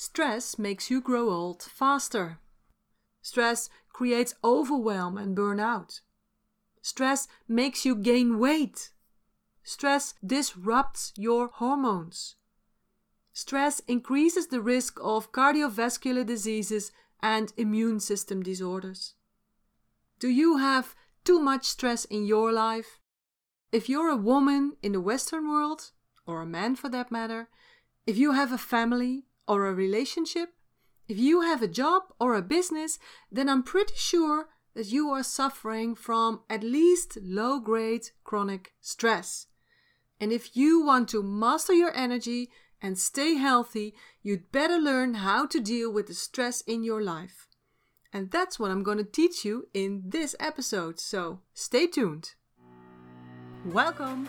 Stress makes you grow old faster. Stress creates overwhelm and burnout. Stress makes you gain weight. Stress disrupts your hormones. Stress increases the risk of cardiovascular diseases and immune system disorders. Do you have too much stress in your life? If you're a woman in the Western world, or a man for that matter, if you have a family, or a relationship, if you have a job or a business, then I'm pretty sure that you are suffering from at least low grade chronic stress. And if you want to master your energy and stay healthy, you'd better learn how to deal with the stress in your life. And that's what I'm going to teach you in this episode, so stay tuned. Welcome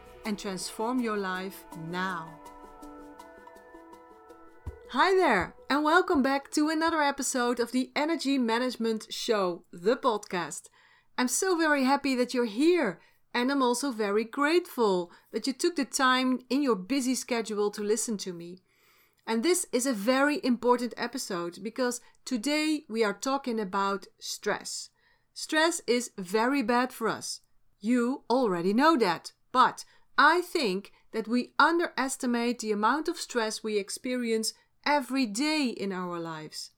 and transform your life now. Hi there, and welcome back to another episode of the Energy Management Show, the podcast. I'm so very happy that you're here, and I'm also very grateful that you took the time in your busy schedule to listen to me. And this is a very important episode because today we are talking about stress. Stress is very bad for us. You already know that, but I think that we underestimate the amount of stress we experience every day in our lives.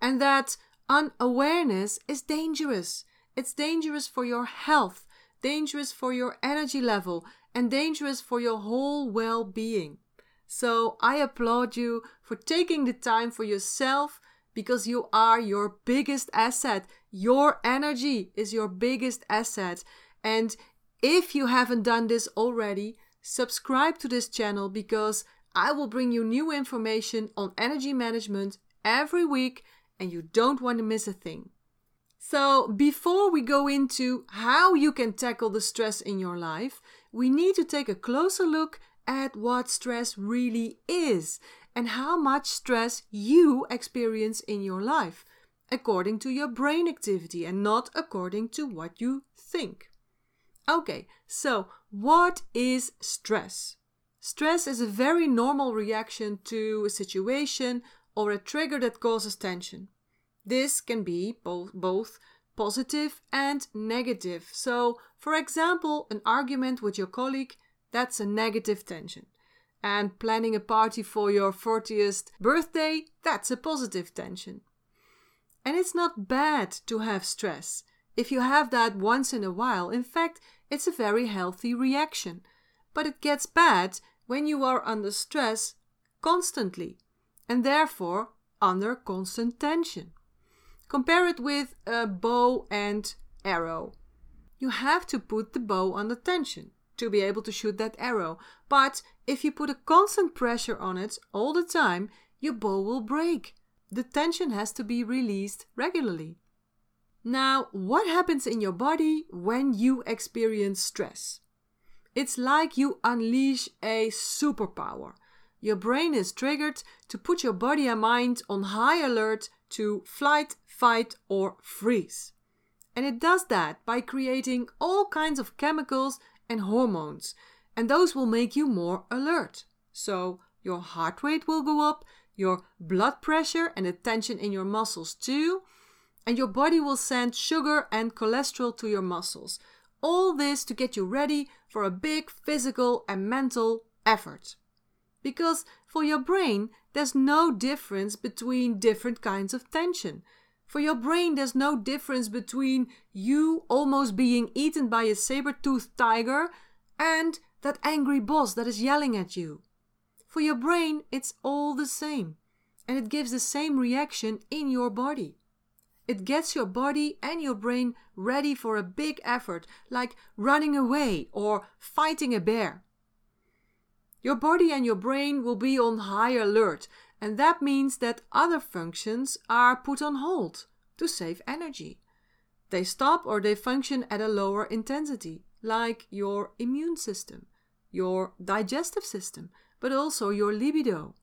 And that unawareness is dangerous. It's dangerous for your health, dangerous for your energy level, and dangerous for your whole well being. So I applaud you for taking the time for yourself because you are your biggest asset. Your energy is your biggest asset. And if you haven't done this already, subscribe to this channel because I will bring you new information on energy management every week and you don't want to miss a thing. So, before we go into how you can tackle the stress in your life, we need to take a closer look at what stress really is and how much stress you experience in your life, according to your brain activity and not according to what you think. Okay, so what is stress? Stress is a very normal reaction to a situation or a trigger that causes tension. This can be both, both positive and negative. So, for example, an argument with your colleague, that's a negative tension. And planning a party for your 40th birthday, that's a positive tension. And it's not bad to have stress. If you have that once in a while, in fact, it's a very healthy reaction. But it gets bad when you are under stress constantly and therefore under constant tension. Compare it with a bow and arrow. You have to put the bow under tension to be able to shoot that arrow. But if you put a constant pressure on it all the time, your bow will break. The tension has to be released regularly. Now, what happens in your body when you experience stress? It's like you unleash a superpower. Your brain is triggered to put your body and mind on high alert to flight, fight, or freeze. And it does that by creating all kinds of chemicals and hormones, and those will make you more alert. So, your heart rate will go up, your blood pressure and the tension in your muscles too, and your body will send sugar and cholesterol to your muscles. All this to get you ready for a big physical and mental effort. Because for your brain, there's no difference between different kinds of tension. For your brain, there's no difference between you almost being eaten by a saber toothed tiger and that angry boss that is yelling at you. For your brain, it's all the same, and it gives the same reaction in your body. It gets your body and your brain ready for a big effort, like running away or fighting a bear. Your body and your brain will be on high alert, And that means that other functions are put on hold to save energy. They stop or they function at a lower intensity, like your immune system, your digestive system, but also your libido.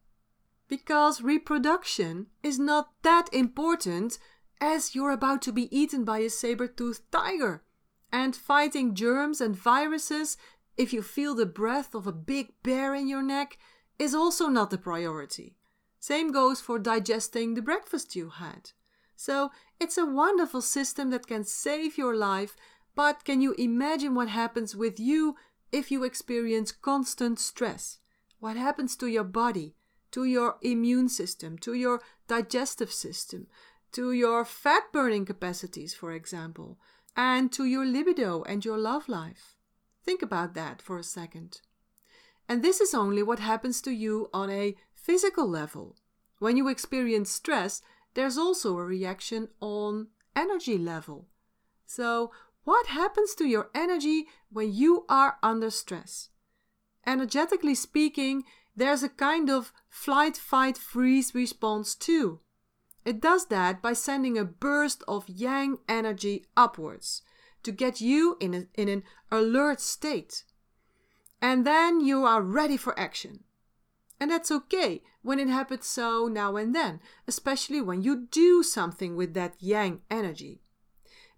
Because reproduction is not that important as you're about to be eaten by a saber toothed tiger. And fighting germs and viruses, if you feel the breath of a big bear in your neck, is also not the priority. Same goes for digesting the breakfast you had. So it's a wonderful system that can save your life, but can you imagine what happens with you if you experience constant stress? What happens to your body, to your immune system, to your digestive system, to your fat burning capacities, for example, and to your libido and your love life. Think about that for a second. And this is only what happens to you on a physical level. When you experience stress, there's also a reaction on energy level. So, what happens to your energy when you are under stress? Energetically speaking, there's a kind of flight, fight, freeze response too. It does that by sending a burst of yang energy upwards to get you in, a, in an alert state. And then you are ready for action. And that's okay when it happens so now and then, especially when you do something with that yang energy.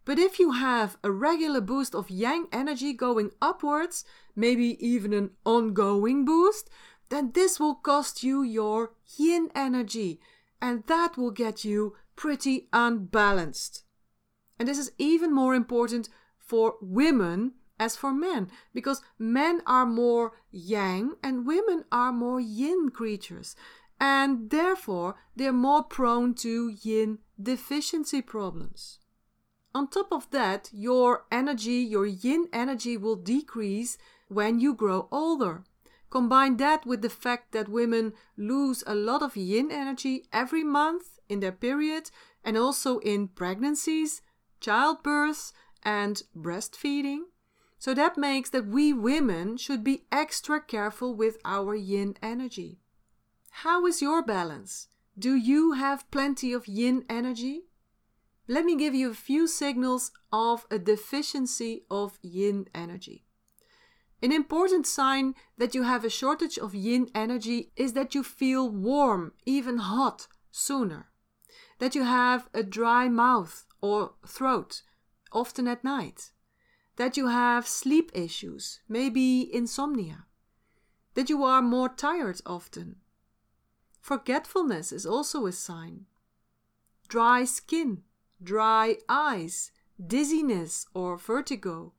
But if you have a regular boost of yang energy going upwards, maybe even an ongoing boost, then this will cost you your yin energy, and that will get you pretty unbalanced. And this is even more important for women as for men, because men are more yang and women are more yin creatures, and therefore they're more prone to yin deficiency problems. On top of that, your energy, your yin energy, will decrease when you grow older. Combine that with the fact that women lose a lot of yin energy every month in their period and also in pregnancies, childbirth, and breastfeeding. So that makes that we women should be extra careful with our yin energy. How is your balance? Do you have plenty of yin energy? Let me give you a few signals of a deficiency of yin energy. An important sign that you have a shortage of yin energy is that you feel warm, even hot, sooner. That you have a dry mouth or throat, often at night. That you have sleep issues, maybe insomnia. That you are more tired often. Forgetfulness is also a sign. Dry skin, dry eyes, dizziness or vertigo,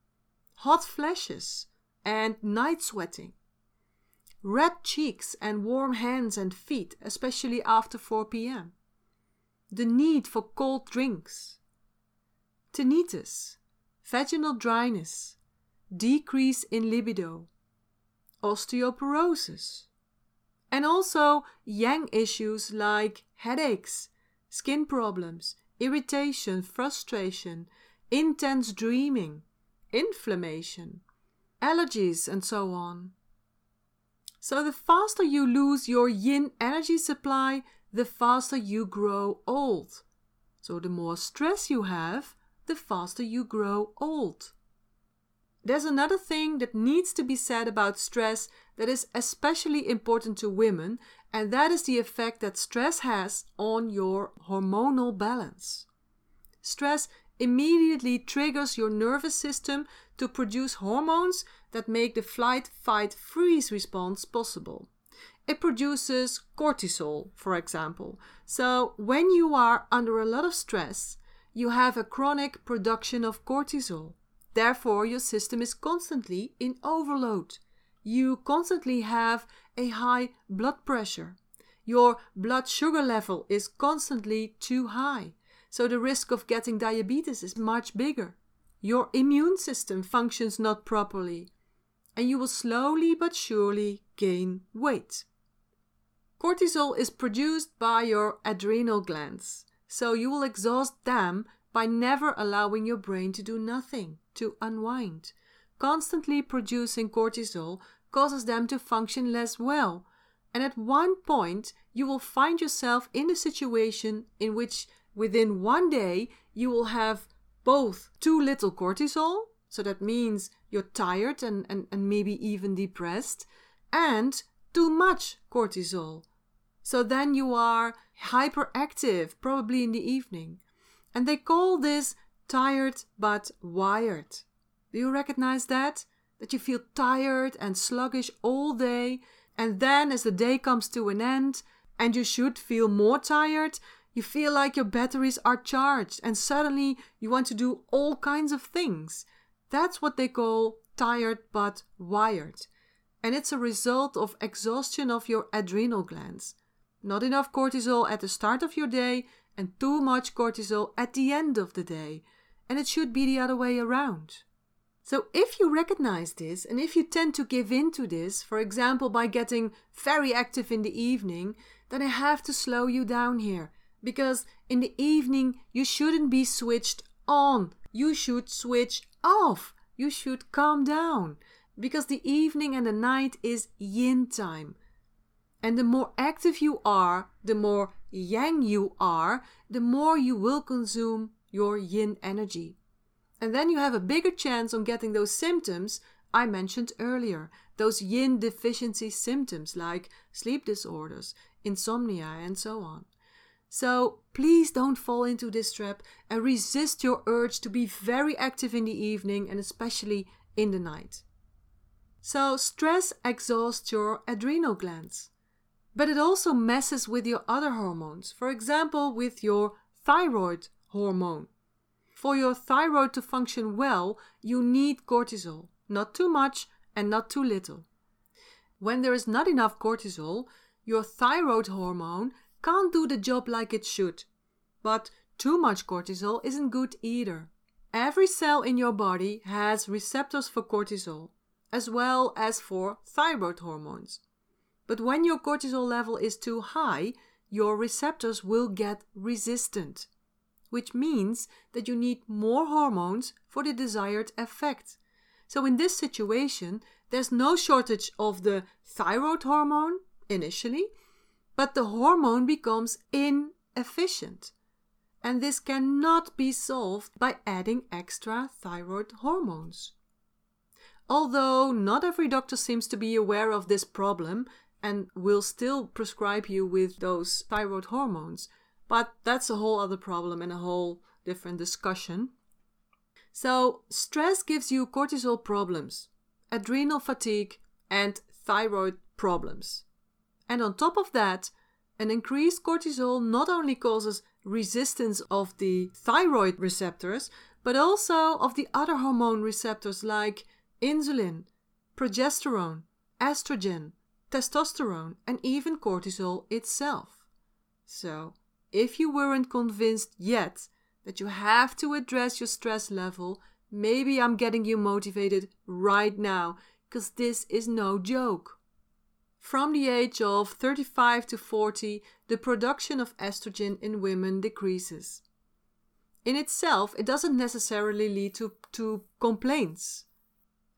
hot flashes and night sweating. Red cheeks and warm hands and feet, especially after 4 pm. The need for cold drinks. Tinnitus, vaginal dryness, decrease in libido, osteoporosis. And also yang issues like headaches, skin problems, irritation, frustration, intense dreaming, inflammation, allergies, and so on. So, the faster you lose your yin energy supply, the faster you grow old. So, the more stress you have, the faster you grow old. There's another thing that needs to be said about stress that is especially important to women, and that is the effect that stress has on your hormonal balance. Stress immediately triggers your nervous system to produce hormones that make the flight, fight, freeze response possible. It produces cortisol, for example. So, when you are under a lot of stress, you have a chronic production of cortisol. Therefore, your system is constantly in overload. You constantly have a high blood pressure. Your blood sugar level is constantly too high. So, the risk of getting diabetes is much bigger your immune system functions not properly, and you will slowly but surely gain weight. Cortisol is produced by your adrenal glands, so you will exhaust them by never allowing your brain to do nothing, to unwind. Constantly producing cortisol causes them to function less well, And at one point, you will find yourself in a situation in which within one day you will have both too little cortisol, so that means you're tired and, and, and maybe even depressed, and too much cortisol. So then you are hyperactive, probably in the evening. And they call this tired but wired. Do you recognize that? That you feel tired and sluggish all day, and then as the day comes to an end, and you should feel more tired, you feel like your batteries are charged, and suddenly you want to do all kinds of things. That's what they call tired but wired. And it's a result of exhaustion of your adrenal glands. Not enough cortisol at the start of your day, and too much cortisol at the end of the day. And it should be the other way around. So, if you recognize this, and if you tend to give in to this, for example, by getting very active in the evening, then I have to slow you down here. Because in the evening, you shouldn't be switched on. You should switch off. You should calm down. Because the evening and the night is yin time. And the more active you are, the more yang you are, the more you will consume your yin energy. And then you have a bigger chance on getting those symptoms I mentioned earlier, those yin deficiency symptoms like sleep disorders, insomnia, and so on. So please don't fall into this trap and resist your urge to be very active in the evening and especially in the night. So, stress exhausts your adrenal glands, but it also messes with your other hormones, for example, with your thyroid hormone. For your thyroid to function well, you need cortisol, not too much and not too little. When there is not enough cortisol, your thyroid hormone can't do the job like it should. But too much cortisol isn't good either. Every cell in your body has receptors for cortisol, as well as for thyroid hormones. But when your cortisol level is too high, your receptors will get resistant which means that you need more hormones for the desired effect. So, in this situation, there's no shortage of the thyroid hormone initially, but the hormone becomes inefficient. And this cannot be solved by adding extra thyroid hormones. Although not every doctor seems to be aware of this problem and will still prescribe you with those thyroid hormones, but that's a whole other problem and a whole different discussion. So, stress gives you cortisol problems, adrenal fatigue, and thyroid problems. And on top of that, an increased cortisol not only causes resistance of the thyroid receptors, but also of the other hormone receptors like insulin, progesterone, estrogen, testosterone, and even cortisol itself. So, if you weren't convinced yet that you have to address your stress level, maybe I'm getting you motivated right now, because this is no joke. From the age of 35 to 40, the production of estrogen in women decreases. In itself, it doesn't necessarily lead to, to complaints.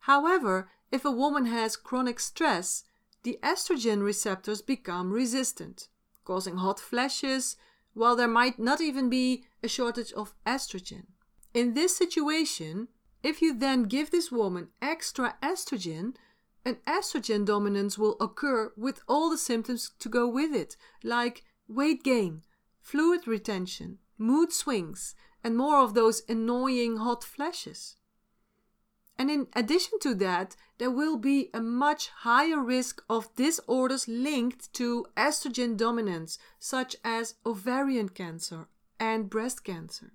However, if a woman has chronic stress, the estrogen receptors become resistant, causing hot flashes, while there might not even be a shortage of estrogen. In this situation, if you then give this woman extra estrogen, an estrogen dominance will occur with all the symptoms to go with it, like weight gain, fluid retention, mood swings, and more of those annoying hot flashes. And in addition to that, there will be a much higher risk of disorders linked to estrogen dominance, such as ovarian cancer and breast cancer.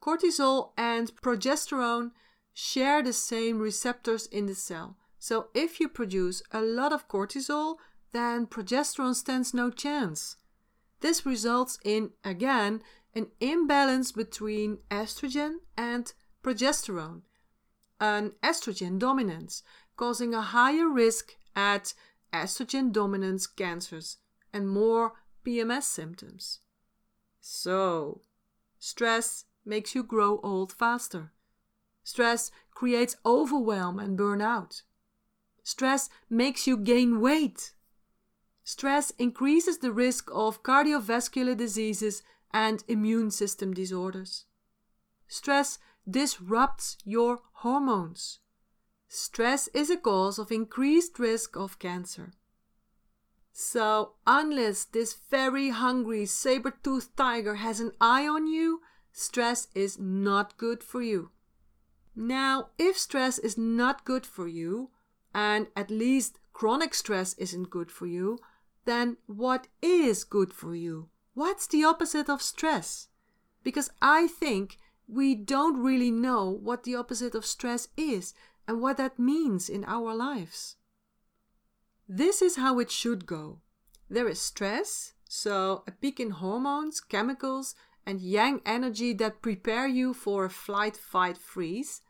Cortisol and progesterone share the same receptors in the cell. So if you produce a lot of cortisol, then progesterone stands no chance. This results in, again, an imbalance between estrogen and progesterone an estrogen dominance, causing a higher risk at estrogen dominance cancers and more PMS symptoms. So, stress makes you grow old faster. Stress creates overwhelm and burnout. Stress makes you gain weight. Stress increases the risk of cardiovascular diseases and immune system disorders. Stress disrupts your hormones. Stress is a cause of increased risk of cancer. So, unless this very hungry saber toothed tiger has an eye on you, stress is not good for you. Now, if stress is not good for you, and at least chronic stress isn't good for you, then what is good for you? What's the opposite of stress? Because I think we don't really know what the opposite of stress is and what that means in our lives. This is how it should go. There is stress, so a peak in hormones, chemicals, and yang energy that prepare you for a flight, fight, freeze.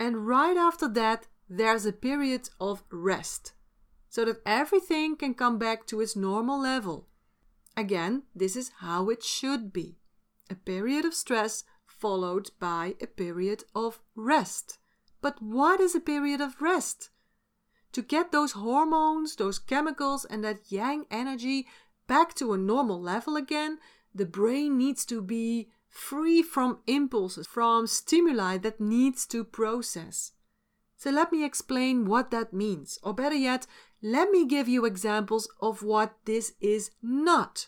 And right after that, there's a period of rest, so that everything can come back to its normal level. Again, this is how it should be a period of stress followed by a period of rest. But what is a period of rest? To get those hormones, those chemicals, and that yang energy back to a normal level again, the brain needs to be free from impulses, from stimuli that needs to process. So let me explain what that means, or better yet, let me give you examples of what this is not.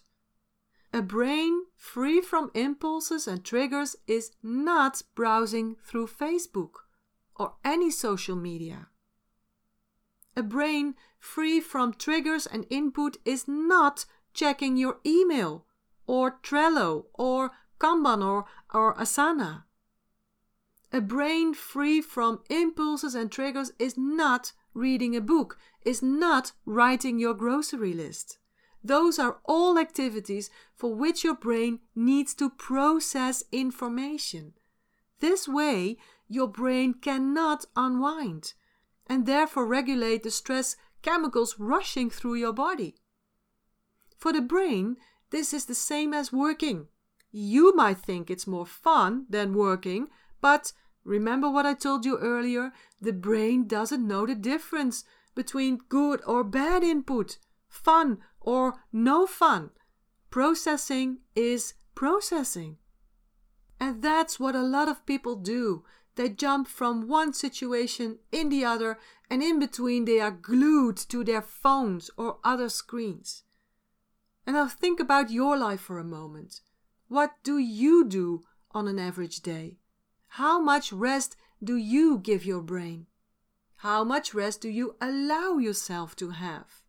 A brain free from impulses and triggers is not browsing through Facebook or any social media. A brain free from triggers and input is not checking your email or Trello or Kanban or, or Asana. A brain free from impulses and triggers is not reading a book, is not writing your grocery list. Those are all activities for which your brain needs to process information. This way, your brain cannot unwind and therefore regulate the stress chemicals rushing through your body. For the brain, this is the same as working. You might think it's more fun than working, but remember what I told you earlier the brain doesn't know the difference between good or bad input, fun or no fun. Processing is processing. And that's what a lot of people do. They jump from one situation in the other, and in between they are glued to their phones or other screens. And now think about your life for a moment. What do you do on an average day? How much rest do you give your brain? How much rest do you allow yourself to have?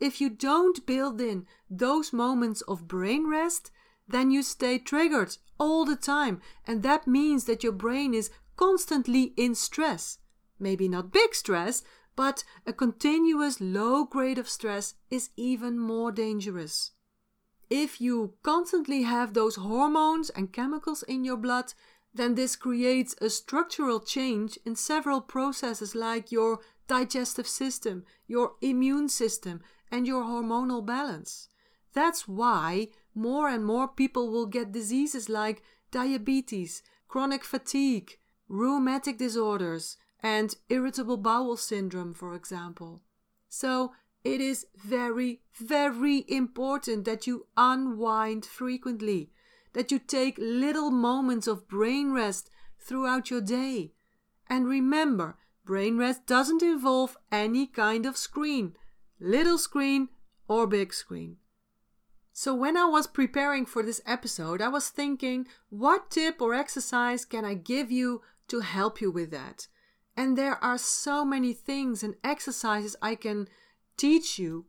If you don't build in those moments of brain rest, then you stay triggered all the time. And that means that your brain is constantly in stress. Maybe not big stress, but a continuous low grade of stress is even more dangerous. If you constantly have those hormones and chemicals in your blood, then this creates a structural change in several processes like your digestive system, your immune system, and your hormonal balance. That's why more and more people will get diseases like diabetes, chronic fatigue, rheumatic disorders, and irritable bowel syndrome, for example. So, it is very, very important that you unwind frequently, that you take little moments of brain rest throughout your day. And remember, brain rest doesn't involve any kind of screen, little screen or big screen. So, when I was preparing for this episode, I was thinking, what tip or exercise can I give you to help you with that? And there are so many things and exercises I can teach you,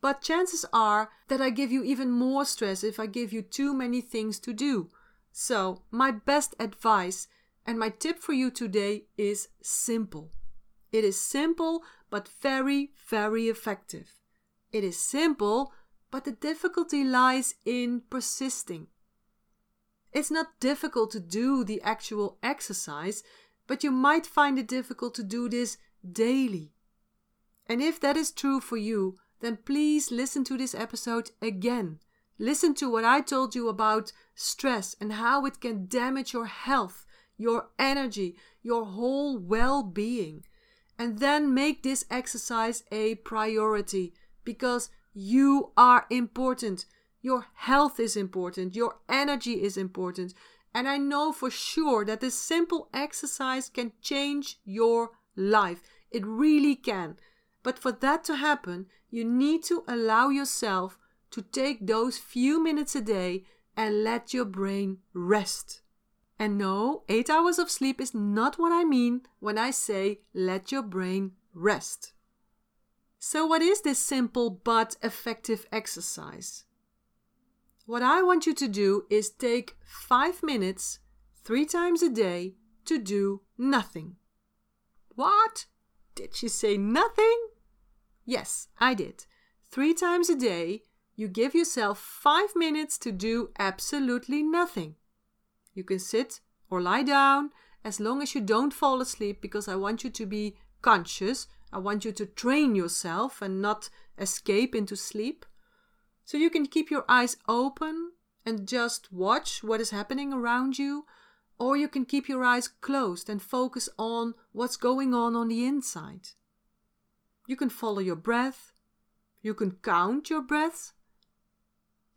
but chances are that I give you even more stress if I give you too many things to do. So, my best advice and my tip for you today is simple. It is simple but very, very effective. It is simple but the difficulty lies in persisting. It's not difficult to do the actual exercise, but you might find it difficult to do this daily. And if that is true for you, then please listen to this episode again. Listen to what I told you about stress and how it can damage your health, your energy, your whole well being. And then make this exercise a priority because you are important. Your health is important. Your energy is important. And I know for sure that this simple exercise can change your life. It really can. But for that to happen, you need to allow yourself to take those few minutes a day and let your brain rest. And no, eight hours of sleep is not what I mean when I say let your brain rest. So, what is this simple but effective exercise? What I want you to do is take five minutes, three times a day, to do nothing. What? Did she say nothing? Yes, I did. Three times a day, you give yourself five minutes to do absolutely nothing. You can sit or lie down as long as you don't fall asleep because I want you to be conscious. I want you to train yourself and not escape into sleep. So you can keep your eyes open and just watch what is happening around you, or you can keep your eyes closed and focus on what's going on on the inside. You can follow your breath. You can count your breaths.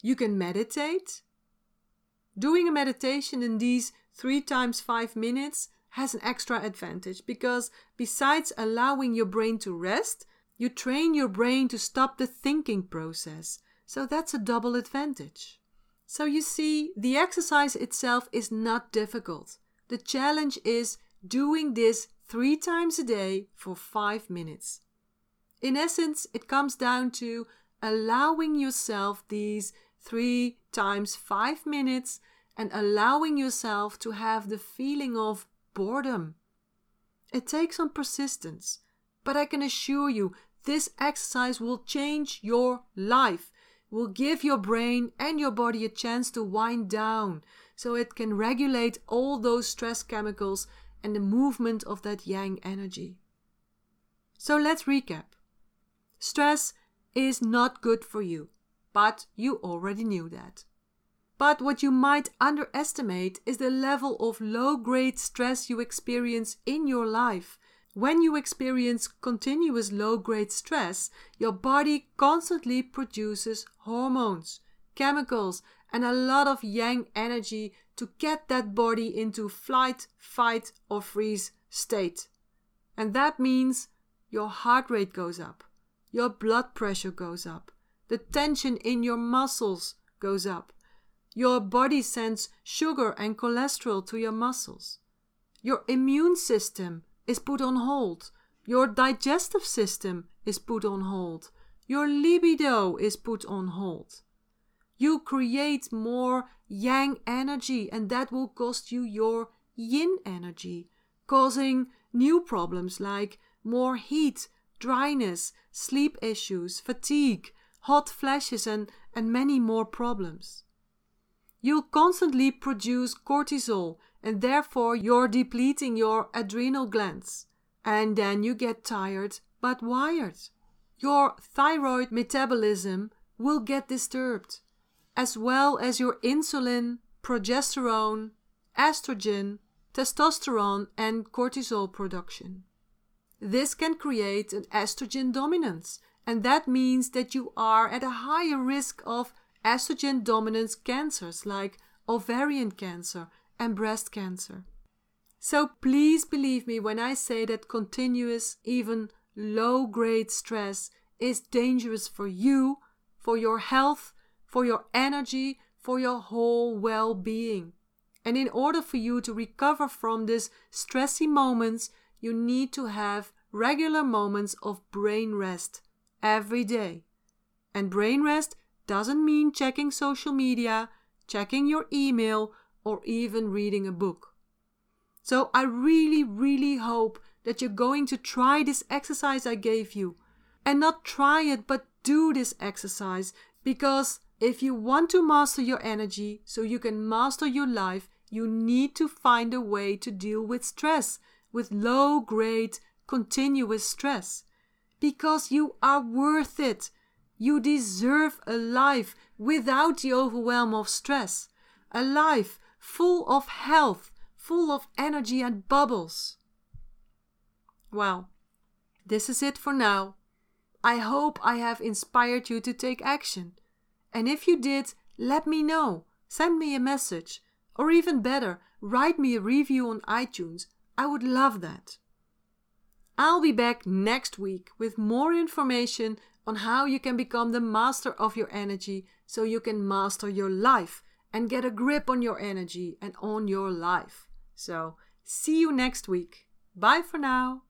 You can meditate. Doing a meditation in these three times five minutes has an extra advantage because besides allowing your brain to rest, you train your brain to stop the thinking process. So that's a double advantage. So you see, the exercise itself is not difficult. The challenge is doing this three times a day for five minutes. In essence, it comes down to allowing yourself these three times five minutes and allowing yourself to have the feeling of boredom. It takes some persistence, but I can assure you this exercise will change your life, will give your brain and your body a chance to wind down so it can regulate all those stress chemicals and the movement of that yang energy. So let's recap. Stress is not good for you but you already knew that. But what you might underestimate is the level of low grade stress you experience in your life. When you experience continuous low grade stress, your body constantly produces hormones, chemicals, and a lot of yang energy to get that body into flight, fight, or freeze state. And that means your heart rate goes up, your blood pressure goes up, the tension in your muscles goes up. Your body sends sugar and cholesterol to your muscles. Your immune system is put on hold. Your digestive system is put on hold. Your libido is put on hold. You create more yang energy, and that will cost you your yin energy, causing new problems like more heat, dryness, sleep issues, fatigue, hot flashes, and, and many more problems. You'll constantly produce cortisol, and therefore you're depleting your adrenal glands. And then you get tired but wired. Your thyroid metabolism will get disturbed, as well as your insulin, progesterone, estrogen, testosterone, and cortisol production. This can create an estrogen dominance and that means that you are at a higher risk of estrogen dominance cancers like ovarian cancer and breast cancer. So please believe me when I say that continuous, even low grade stress is dangerous for you, for your health, for your energy, for your whole well being. And in order for you to recover from these stressy moments, you need to have regular moments of brain rest every day. And brain rest doesn't mean checking social media, checking your email, or even reading a book. So I really, really hope that you're going to try this exercise I gave you. And not try it, but do this exercise because if you want to master your energy so you can master your life, you need to find a way to deal with stress, with low grade, continuous stress because you are worth it. You deserve a life without the overwhelm of stress, a life full of health, full of energy and bubbles. Well, this is it for now. I hope I have inspired you to take action. And if you did, let me know. Send me a message. Or even better, write me a review on iTunes. I would love that. I'll be back next week with more information on how you can become the master of your energy so you can master your life and get a grip on your energy and on your life. So, see you next week. Bye for now.